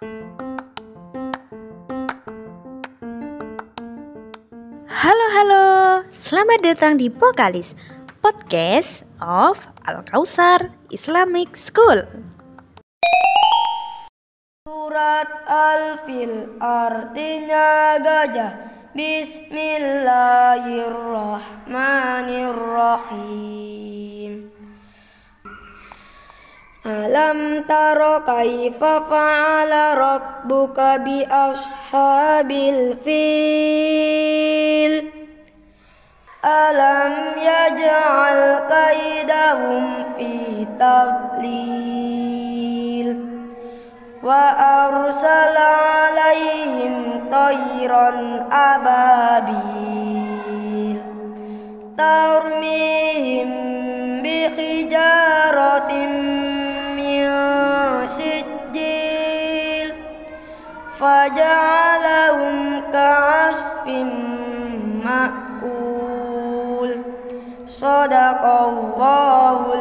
Halo halo, selamat datang di Pokalis Podcast of Al Kausar Islamic School. Surat Al-Fil artinya gajah. Bismillahirrahmanirrahim. ألم تر كيف فعل ربك بأصحاب الفيل؟ ألم يجعل كيدهم في تضليل؟ وأرسل عليهم طيرا أبابيل ترميهم بخجارة من فجعلهم كعصف مأكول. صدق الله